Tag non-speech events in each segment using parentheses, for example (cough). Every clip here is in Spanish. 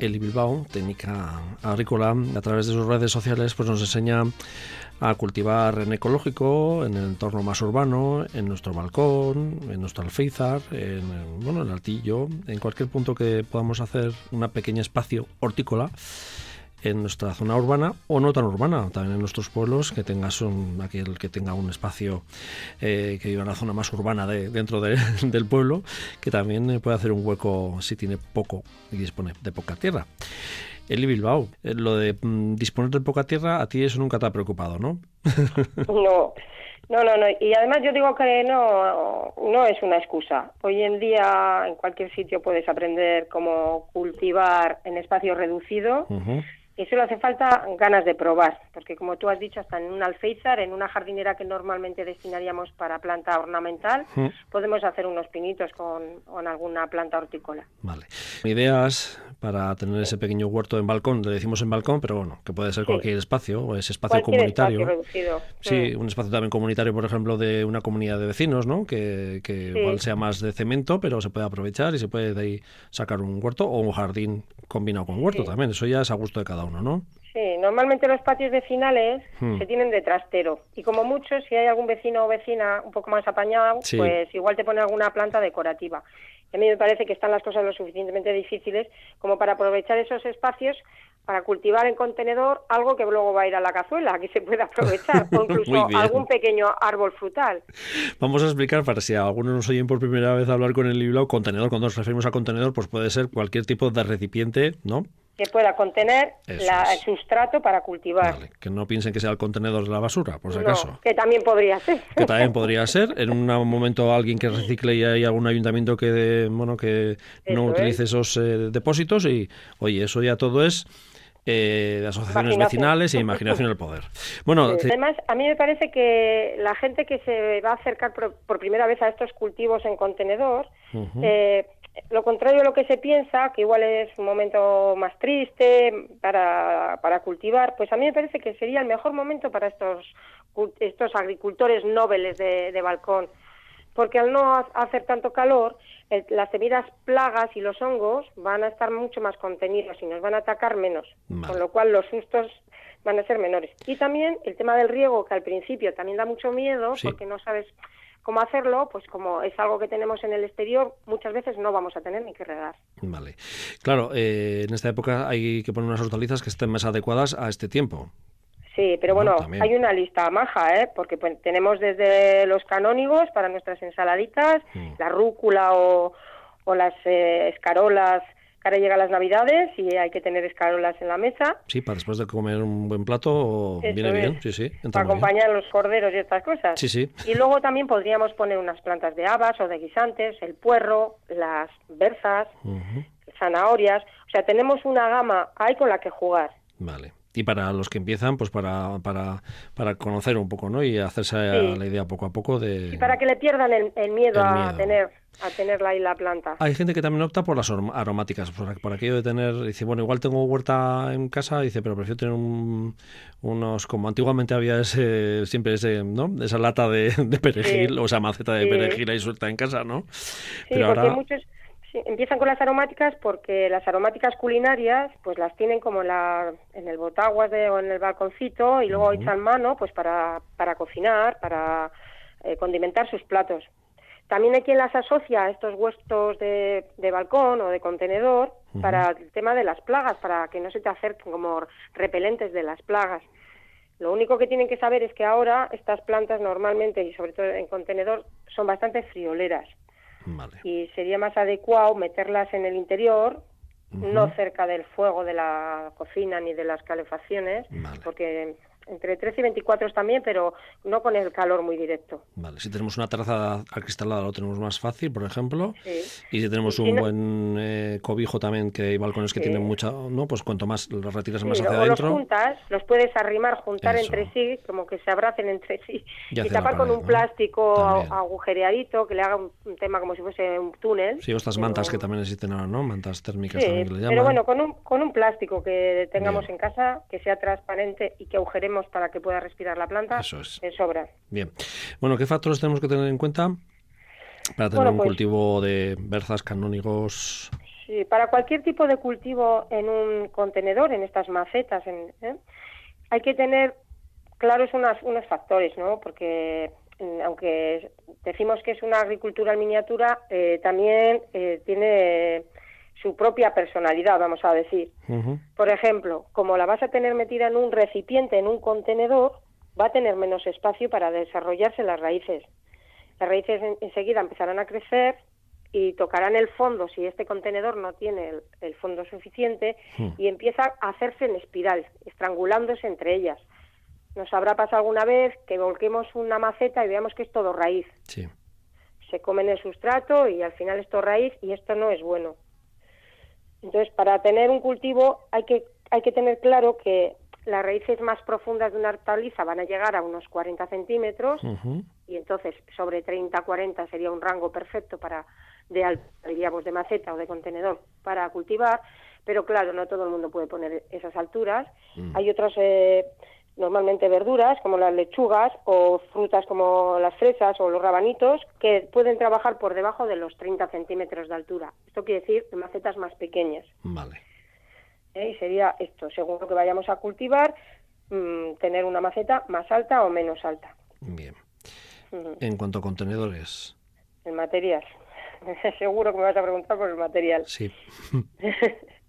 Eli Bilbao, técnica agrícola, a través de sus redes sociales, pues nos enseña a cultivar en ecológico, en el entorno más urbano, en nuestro balcón, en nuestro alféizar, en bueno, el altillo, en cualquier punto que podamos hacer un pequeño espacio hortícola en nuestra zona urbana o no tan urbana, también en nuestros pueblos, que tengas un, aquel que tenga un espacio eh, que viva en la zona más urbana de, dentro (laughs) del pueblo, que también puede hacer un hueco si tiene poco y dispone de poca tierra. Eli Bilbao, eh, lo de mm, disponer de poca tierra, a ti eso nunca te ha preocupado, ¿no? (laughs) no. No, no, no. Y además yo digo que no, no es una excusa. Hoy en día en cualquier sitio puedes aprender cómo cultivar en espacio reducido y solo hace falta ganas de probar, porque como tú has dicho, hasta en un alféizar, en una jardinera que normalmente destinaríamos para planta ornamental, mm. podemos hacer unos pinitos con, alguna planta hortícola. Vale. Ideas para tener ese pequeño huerto en balcón, le decimos en balcón, pero bueno, que puede ser cualquier espacio, o ese espacio comunitario. Sí, mm. un espacio también comunitario, por ejemplo, de una comunidad de vecinos, ¿no? Que, igual sea más de cemento, pero se puede aprovechar y se puede de ahí sacar un huerto o un jardín combinado con huerto también. Eso ya es a gusto de cada uno. ¿no? Sí, normalmente los patios vecinales hmm. se tienen de trastero y como mucho, si hay algún vecino o vecina un poco más apañado, pues igual te pone alguna planta decorativa. Y a mí me parece que están las cosas lo suficientemente difíciles como para aprovechar esos espacios para cultivar en contenedor algo que luego va a ir a la cazuela, que se pueda aprovechar, o (laughs) incluso algún pequeño árbol frutal. Vamos a explicar para si algunos nos oyen por primera vez hablar con el libro, contenedor, cuando nos referimos a contenedor, pues puede ser cualquier tipo de recipiente, ¿no? Que pueda contener el sustrato para cultivar. que no piensen que sea el contenedor de la basura, por si acaso. Que también podría ser. (laughs) Que también podría ser. En un momento alguien que recicle y hay algún ayuntamiento que bueno que no utilice esos eh, depósitos y oye, eso ya todo es eh, de asociaciones vecinales e imaginación el poder. Bueno, además a mí me parece que la gente que se va a acercar por, primera vez a estos cultivos en contenedor lo contrario a lo que se piensa, que igual es un momento más triste para, para cultivar, pues a mí me parece que sería el mejor momento para estos, estos agricultores nobles de, balcón, porque al no hacer tanto calor, las temidas plagas y los hongos van a estar mucho más contenidos y nos van a atacar menos, con lo cual los sustos van a ser menores. Y también el tema del riego, que al principio también da mucho miedo, porque no sabes cómo hacerlo, pues como es algo que tenemos en el exterior, muchas veces no vamos a tener ni que regar. Vale. Claro, eh, en esta época hay que poner unas hortalizas que estén más adecuadas a este tiempo. Sí, pero bueno, hay una lista maja, ¿eh? porque pues, tenemos desde los canónigos para nuestras ensaladitas, mm. la rúcula o, o las eh, escarolas ahora llegan las Navidades y hay que tener escarolas en la mesa. Sí, para después de comer un buen plato viene bien, sí, sí. Para acompañar los corderos y estas cosas. Sí, sí. Y luego también podríamos poner unas plantas de habas o de guisantes, el puerro, las berzas, zanahorias. O sea, tenemos una gama ahí con la que jugar. Vale y para los que empiezan, pues para, para, para conocer un poco, ¿no? Y hacerse la idea poco a poco de... Y para que le pierdan el, miedo, a tener a tenerla ahí la planta. Hay gente que también opta por las aromáticas, por, aquello de tener, dice, bueno, igual tengo huerta en casa, dice, pero prefiero tener unos, como antiguamente había ese, siempre ese, ¿no? Esa lata de, perejil, o esa maceta de perejil ahí suelta en casa, ¿no? pero ahora... muchos empiezan con las aromáticas porque las aromáticas culinarias pues las tienen como la, en el botaguas de, o en el balconcito y luego echan mano pues para, para cocinar, para eh, condimentar sus platos. También hay quien las asocia a estos huestos de, de balcón o de contenedor para el tema de las plagas, para que no se te acerquen como repelentes de las plagas. Lo único que tienen que saber es que ahora estas plantas normalmente y sobre todo en contenedor son bastante frioleras. Y sería más adecuado meterlas en el interior, no cerca del fuego de la cocina ni de las calefacciones, porque entre 13 y 24 también, pero no con el calor muy directo. Vale, si tenemos una terraza acristalada lo tenemos más fácil, por ejemplo, y si tenemos un buen eh, cobijo también, que hay balcones que tienen mucha, ¿no? Pues cuanto más los retiras más hacia adentro. los juntas, los puedes arrimar, juntar entre sí, como que se abracen entre sí, y, tapar con un plástico agujereadito que le haga un, tema como si fuese un túnel. Sí, estas mantas que también existen ahora, ¿no? Mantas térmicas también que le llaman. Pero bueno, con un, con un plástico que tengamos en casa, que sea transparente y que agujeremos para que pueda respirar la planta, Eso es. sobra. Bien. Bueno, ¿qué factores tenemos que tener en cuenta para tener un pues cultivo de berzas, canónigos? Sí, para cualquier tipo de cultivo en un contenedor, en estas macetas, ¿eh? hay que tener claros unos factores, ¿no? Porque mm, aunque decimos que es una agricultura en miniatura, eh, también eh, tiene su propia personalidad, vamos a decir. Por ejemplo, como la vas a tener metida en un recipiente, en un contenedor, va a tener menos espacio para desarrollarse las raíces. Las raíces enseguida empezarán a crecer y tocarán el fondo si este contenedor no tiene el, fondo suficiente hmm. y empieza a hacerse en espiral, estrangulándose entre ellas. Nos habrá pasado alguna vez que volquemos una maceta y veamos que es todo raíz. Sí. Se comen el sustrato y al final esto raíz y esto no es bueno. Entonces, para tener un cultivo hay que, hay que tener claro que las raíces más profundas de una hortaliza van a llegar a unos 40 centímetros y entonces sobre 30-40 sería un rango perfecto para de diríamos de maceta o de contenedor para cultivar, pero claro, no todo el mundo puede poner esas alturas. Mm. Hay otras, eh, normalmente verduras, como las lechugas, o frutas como las fresas o los rabanitos, que pueden trabajar por debajo de los 30 centímetros de altura. Esto quiere decir de macetas más pequeñas. Vale. ¿Eh? Y sería esto, según lo que vayamos a cultivar, mm, tener una maceta más alta o menos alta. Bien. En cuanto a contenedores. En materias. (laughs) Seguro que me vas a preguntar por el material. Sí. (laughs)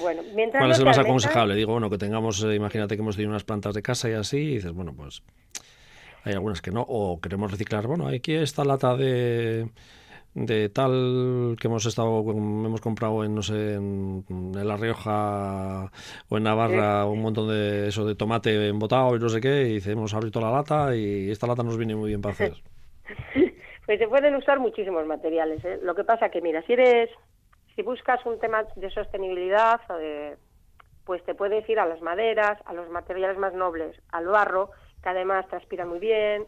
bueno, mientras ¿Cuál es el más aconsejable? Digo, bueno, que tengamos, eh, imagínate que hemos tenido unas plantas de casa y así, y dices, bueno, pues hay algunas que no, o queremos reciclar, bueno, aquí esta lata de de tal que hemos estado hemos comprado en no sé en, La Rioja o en Navarra un montón de eso de tomate embotado y no sé qué y hemos abierto la lata y esta lata nos viene muy bien para hacer (laughs) Pues se pueden usar muchísimos materiales. ¿eh? Lo que pasa que, mira, si eres, si buscas un tema de sostenibilidad, pues te puedes ir a las maderas, a los materiales más nobles, al barro, que además transpira muy bien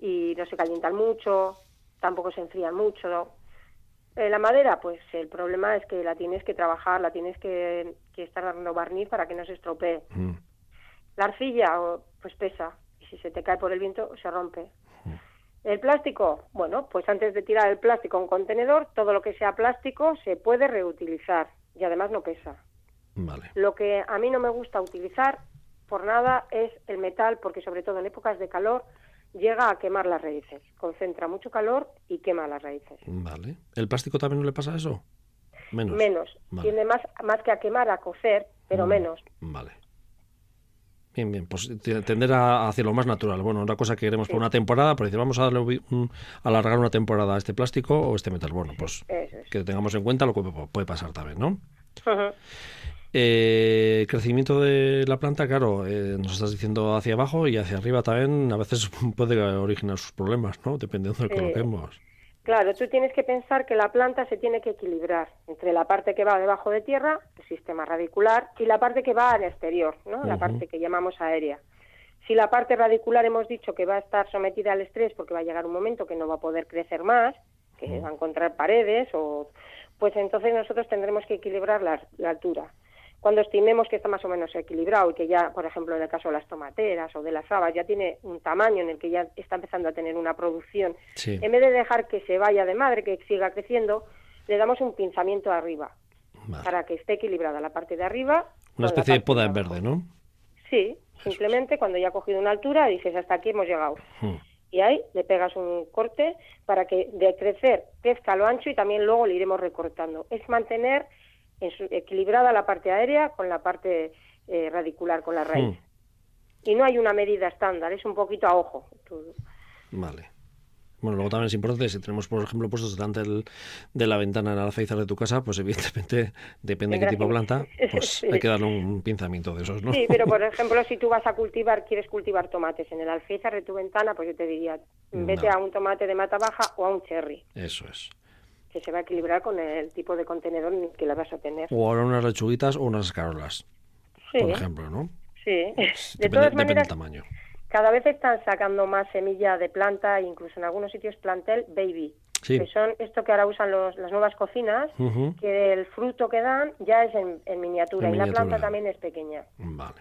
y no se calientan mucho, tampoco se enfrían mucho. Eh, la madera, pues el problema es que la tienes que trabajar, la tienes que, estar dando barniz para que no se estropee. Mm. La arcilla, pues pesa, y si se te cae por el viento, se rompe. El plástico, bueno, pues antes de tirar el plástico a un contenedor, todo lo que sea plástico se puede reutilizar y además no pesa. Vale. Lo que a mí no me gusta utilizar por nada es el metal, porque sobre todo en épocas de calor llega a quemar las raíces, concentra mucho calor y quema las raíces. Vale. ¿El plástico también no le pasa eso? Menos. Menos. Tiene más, más que a quemar, a cocer, pero mm, menos. Vale. Bien, bien, pues tender a, hacia lo más natural. Bueno, una cosa que queremos por una temporada, pero dice, vamos a darle alargar una temporada a este plástico o este metal. Bueno, pues que tengamos en cuenta lo que puede pasar también, ¿no? Eh, crecimiento de la planta, claro, eh, nos estás diciendo hacia abajo y hacia arriba también a veces (laughs) puede originar sus problemas, ¿no? Dependiendo de lo que coloquemos. Claro, tú tienes que pensar que la planta se tiene que equilibrar entre la parte que va debajo de tierra, el sistema radicular, y la parte que va al exterior, ¿no? La parte que llamamos aérea. Si la parte radicular hemos dicho que va a estar sometida al estrés porque va a llegar un momento que no va a poder crecer más, que va a encontrar paredes, o, pues entonces nosotros tendremos que equilibrar la altura. Cuando estimemos que está más o menos equilibrado y que ya, por ejemplo, en el caso de las tomateras o de las habas, ya tiene un tamaño en el que ya está empezando a tener una producción, en vez de dejar que se vaya de madre, que siga creciendo, le damos un pinzamiento arriba para que esté equilibrada la parte de arriba. Una especie de poda en verde, ¿no? Sí, simplemente cuando ya ha cogido una altura dices hasta aquí hemos llegado. Hmm. Y ahí le pegas un corte para que de crecer crezca lo ancho y también luego le iremos recortando. Es mantener equilibrada la parte aérea con la parte eh, radicular, con la raíz. Hmm. Y no hay una medida estándar, es un poquito a ojo. Vale. Bueno, luego también es importante, si tenemos, por ejemplo, puestos delante de la ventana en la alféizar de tu casa, pues evidentemente, (laughs) depende de qué tipo de planta, pues (laughs) hay que darle un pinzamiento de esos, ¿no? Sí, pero por (laughs) ejemplo, si tú vas a cultivar, quieres cultivar tomates en el alféizar de tu ventana, pues yo te diría, vete a un tomate de mata baja o a un cherry. Eso es que se va a equilibrar con el tipo de contenedor que la vas a tener. O ahora unas lechuguitas o unas escarolas, por ejemplo, ¿no? Sí. de todas maneras, del tamaño. Cada vez están sacando más semilla de planta, incluso en algunos sitios plantel baby. Que son esto que ahora usan los, las nuevas cocinas, que el fruto que dan ya es en, miniatura y la planta también es pequeña. Vale.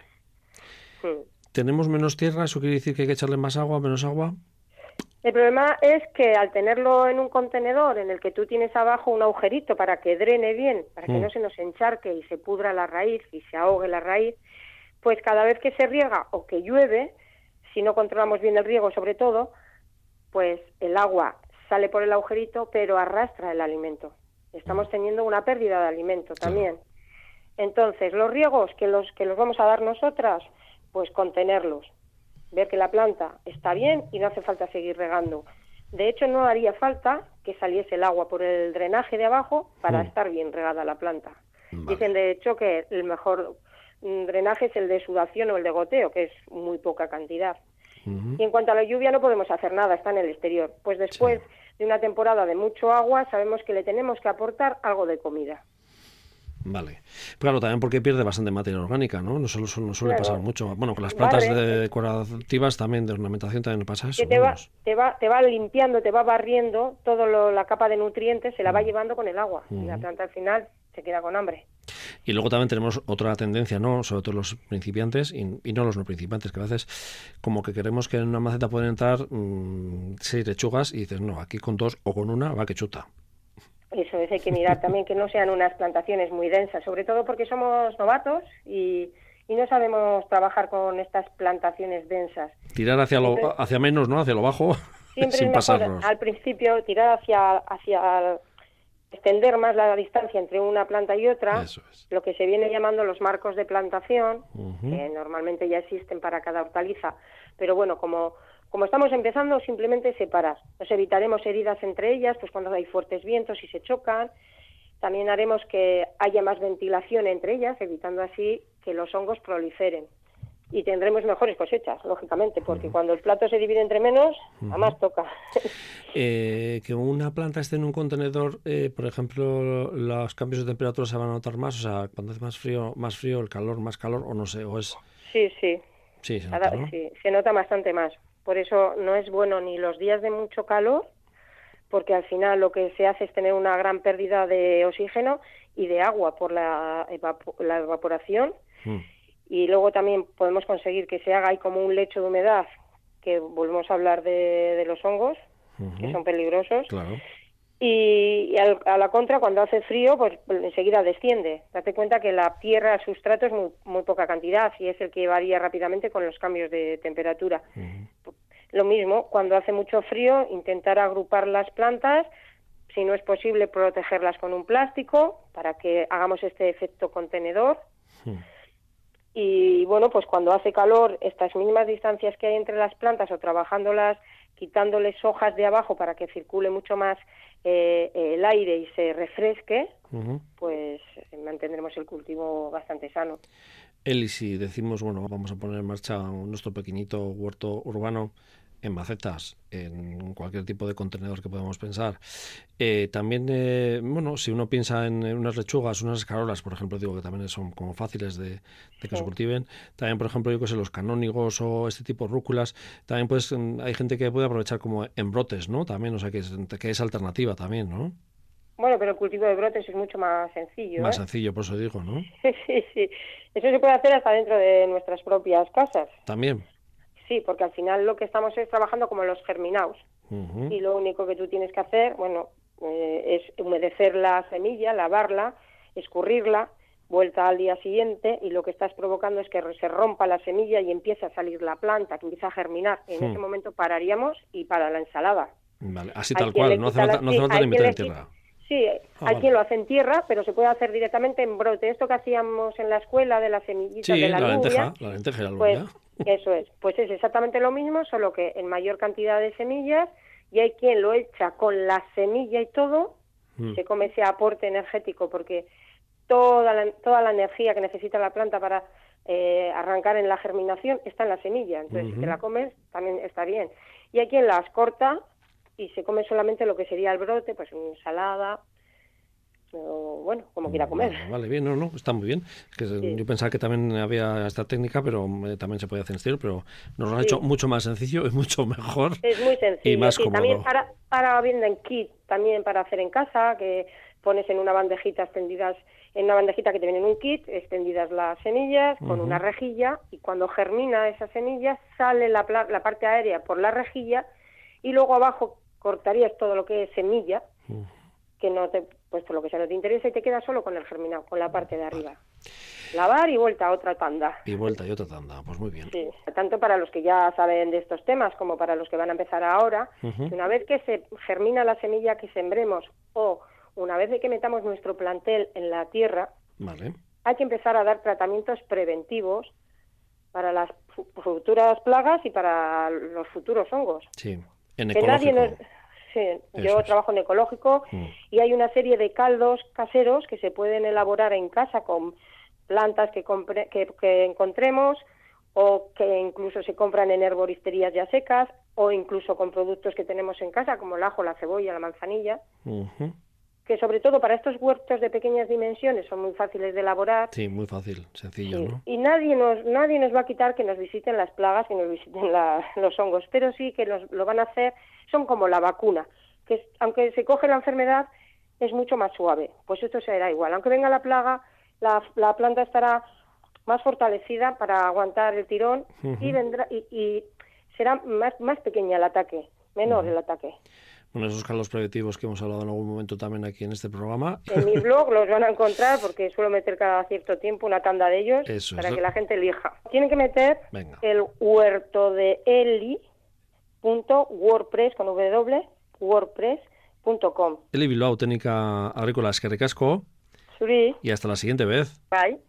¿Tenemos menos tierra? ¿Eso quiere decir que hay que echarle más agua, menos agua? El problema es que al tenerlo en un contenedor en el que tú tienes abajo un agujerito para que drene bien, para que mm. no se nos encharque y se pudra la raíz y se ahogue la raíz, pues cada vez que se riega o que llueve, si no controlamos bien el riego sobre todo, pues el agua sale por el agujerito pero arrastra el alimento. Estamos mm. teniendo una pérdida de alimento también. Entonces, los riegos que los que los vamos a dar nosotras, pues contenerlos ver que la planta está bien y no hace falta seguir regando. De hecho, no haría falta que saliese el agua por el drenaje de abajo para hmm. estar bien regada la planta. Dicen, de hecho, que el mejor mm, drenaje es el de sudación o el de goteo, que es muy poca cantidad. Y en cuanto a la lluvia, no podemos hacer nada, está en el exterior. Pues después de una temporada de mucho agua, sabemos que le tenemos que aportar algo de comida. Vale. Claro, también porque pierde bastante materia orgánica, ¿no? No, solo, no suele pasar mucho. Bueno, con las plantas decorativas también, de ornamentación también pasa eso. te, va, te, va, te va limpiando, te va barriendo toda la capa de nutrientes, se la va mm. llevando con el agua. Y la planta al final se queda con hambre. Y luego también tenemos otra tendencia, ¿no? Sobre todo los principiantes y, no los no principiantes, que a veces como que queremos que en una maceta pueden entrar mmm, seis lechugas y dices, no, aquí con dos o con una va que chuta. Eso es, hay que mirar también que no sean unas plantaciones muy densas, sobre todo porque somos novatos y, no sabemos trabajar con estas plantaciones densas. Tirar hacia, lo, hacia menos, ¿no? Hacia lo bajo, (laughs) siempre sin pasarnos. al principio tirar hacia, hacia extender más la distancia entre una planta y otra, lo que se viene llamando los marcos de plantación, que normalmente ya existen para cada hortaliza, pero bueno, como como estamos empezando, simplemente separar. Nos evitaremos heridas entre ellas, pues cuando hay fuertes vientos y se chocan. También haremos que haya más ventilación entre ellas, evitando así que los hongos proliferen. Y tendremos mejores cosechas, lógicamente, porque cuando el plato se divide entre menos, a más toca. (laughs) Eh, que una planta esté en un contenedor, eh, por ejemplo, los cambios de temperatura se van a notar más, o sea, cuando hace más frío, más frío, el calor, más calor, o no sé, o es... Sí, sí. Sí, se nota, sí, se nota bastante más. Por eso no es bueno ni los días de mucho calor, porque al final lo que se hace es tener una gran pérdida de oxígeno y de agua por la, la evaporación. Mm. Y luego también podemos conseguir que se haga ahí como un lecho de humedad, que volvemos a hablar de, los hongos, que son peligrosos. Claro. Y, a la contra, cuando hace frío, pues, enseguida desciende. Date cuenta que la tierra, el sustrato es muy, poca cantidad y es el que varía rápidamente con los cambios de temperatura. Lo mismo, cuando hace mucho frío, intentar agrupar las plantas, si no es posible, protegerlas con un plástico para que hagamos este efecto contenedor. Y bueno, pues cuando hace calor, estas mínimas distancias que hay entre las plantas o trabajándolas, quitándoles hojas de abajo para que circule mucho más eh, el aire y se refresque, pues mantendremos el cultivo bastante sano. Eli, si decimos, bueno, vamos a poner en marcha nuestro pequeñito huerto urbano, en macetas, en cualquier tipo de contenedor que podamos pensar. Eh, también, eh, bueno, si uno piensa en unas lechugas, unas escarolas, por ejemplo, digo que también son como fáciles de, que se cultiven. También, por ejemplo, yo que sé, los canónigos o este tipo de rúculas. También, pues, hay gente que puede aprovechar como en brotes, ¿no? También, o sea, que es, que es alternativa también, ¿no? Bueno, pero el cultivo de brotes es mucho más sencillo. Más ¿eh? sencillo, por eso digo, ¿no? (laughs) sí, sí. Eso se puede hacer hasta dentro de nuestras propias casas. También. Sí, porque al final lo que estamos es trabajando como los germinados. Y lo único que tú tienes que hacer, bueno, eh, es humedecer la semilla, lavarla, escurrirla, vuelta al día siguiente y lo que estás provocando es que se rompa la semilla y empiece a salir la planta, que empieza a germinar. En ese hmm. momento pararíamos y para la ensalada. Vale, así tal cual, no hace falta, no en tierra. Sí, ah, hay quien lo hace en tierra, pero se puede hacer directamente en brote. Esto que hacíamos en la escuela de las semillitas de la, la lenteja, la lenteja la pues, eso es, pues es exactamente lo mismo, solo que en mayor cantidad de semillas y hay quien lo echa con la semilla y todo, mm. se come ese aporte energético porque toda la, toda la energía que necesita la planta para eh, arrancar en la germinación está en la semilla, entonces si te la comes también está bien. Y hay quien las corta y se come solamente lo que sería el brote, pues una ensalada, o bueno, como quiera comer. Vale, bien, no, no, está muy bien. Yo pensaba que también había esta técnica, pero eh, también se puede hacer en estilo, pero nos lo han hecho mucho más sencillo y (laughs) mucho mejor. Es muy sencillo. Y más cómodo. También para, para en kit, también para hacer en casa, que pones en una bandejita extendidas, en una bandejita que te viene en un kit, extendidas las semillas con una rejilla y cuando germina esa semilla sale la, la parte aérea por la rejilla y luego abajo cortarías todo lo que es semilla, que no te, pues por lo que sea no te interesa y te queda solo con el germinado, con la parte de arriba. Lavar y vuelta a otra tanda. Y vuelta y otra tanda, pues muy bien. Sí, tanto para los que ya saben de estos temas como para los que van a empezar ahora, una vez que se germina la semilla que sembremos o una vez de que metamos nuestro plantel en la tierra, hay que empezar a dar tratamientos preventivos para las futuras plagas y para los futuros hongos. Sí, en ecológico. Sí, yo trabajo en ecológico mm. y hay una serie de caldos caseros que se pueden elaborar en casa con plantas que, que, encontremos o que incluso se compran en herboristerías ya secas o incluso con productos que tenemos en casa como el ajo, la cebolla, la manzanilla que sobre todo para estos huertos de pequeñas dimensiones son muy fáciles de elaborar. Sí, muy fácil, sencillo, ¿no? Y nadie nos, nadie nos va a quitar que nos visiten las plagas y nos visiten (laughs) los hongos, pero sí que lo van a hacer, son como la vacuna, que aunque se coge la enfermedad es mucho más suave, pues esto será igual. Aunque venga la plaga, la, la planta estará más fortalecida para aguantar el tirón y vendrá y, será más, más pequeña el ataque, menor el ataque. Bueno, esos caldos preventivos que hemos hablado en algún momento también aquí en este programa. En mi blog los van a encontrar porque suelo meter cada cierto tiempo una tanda de ellos para que la gente elija. Tienen que meter el huerto de eli.wordpress con w wordpress.com. Eli Bilbao, técnica agrícola, es que recasco. Y hasta la siguiente vez. Bye.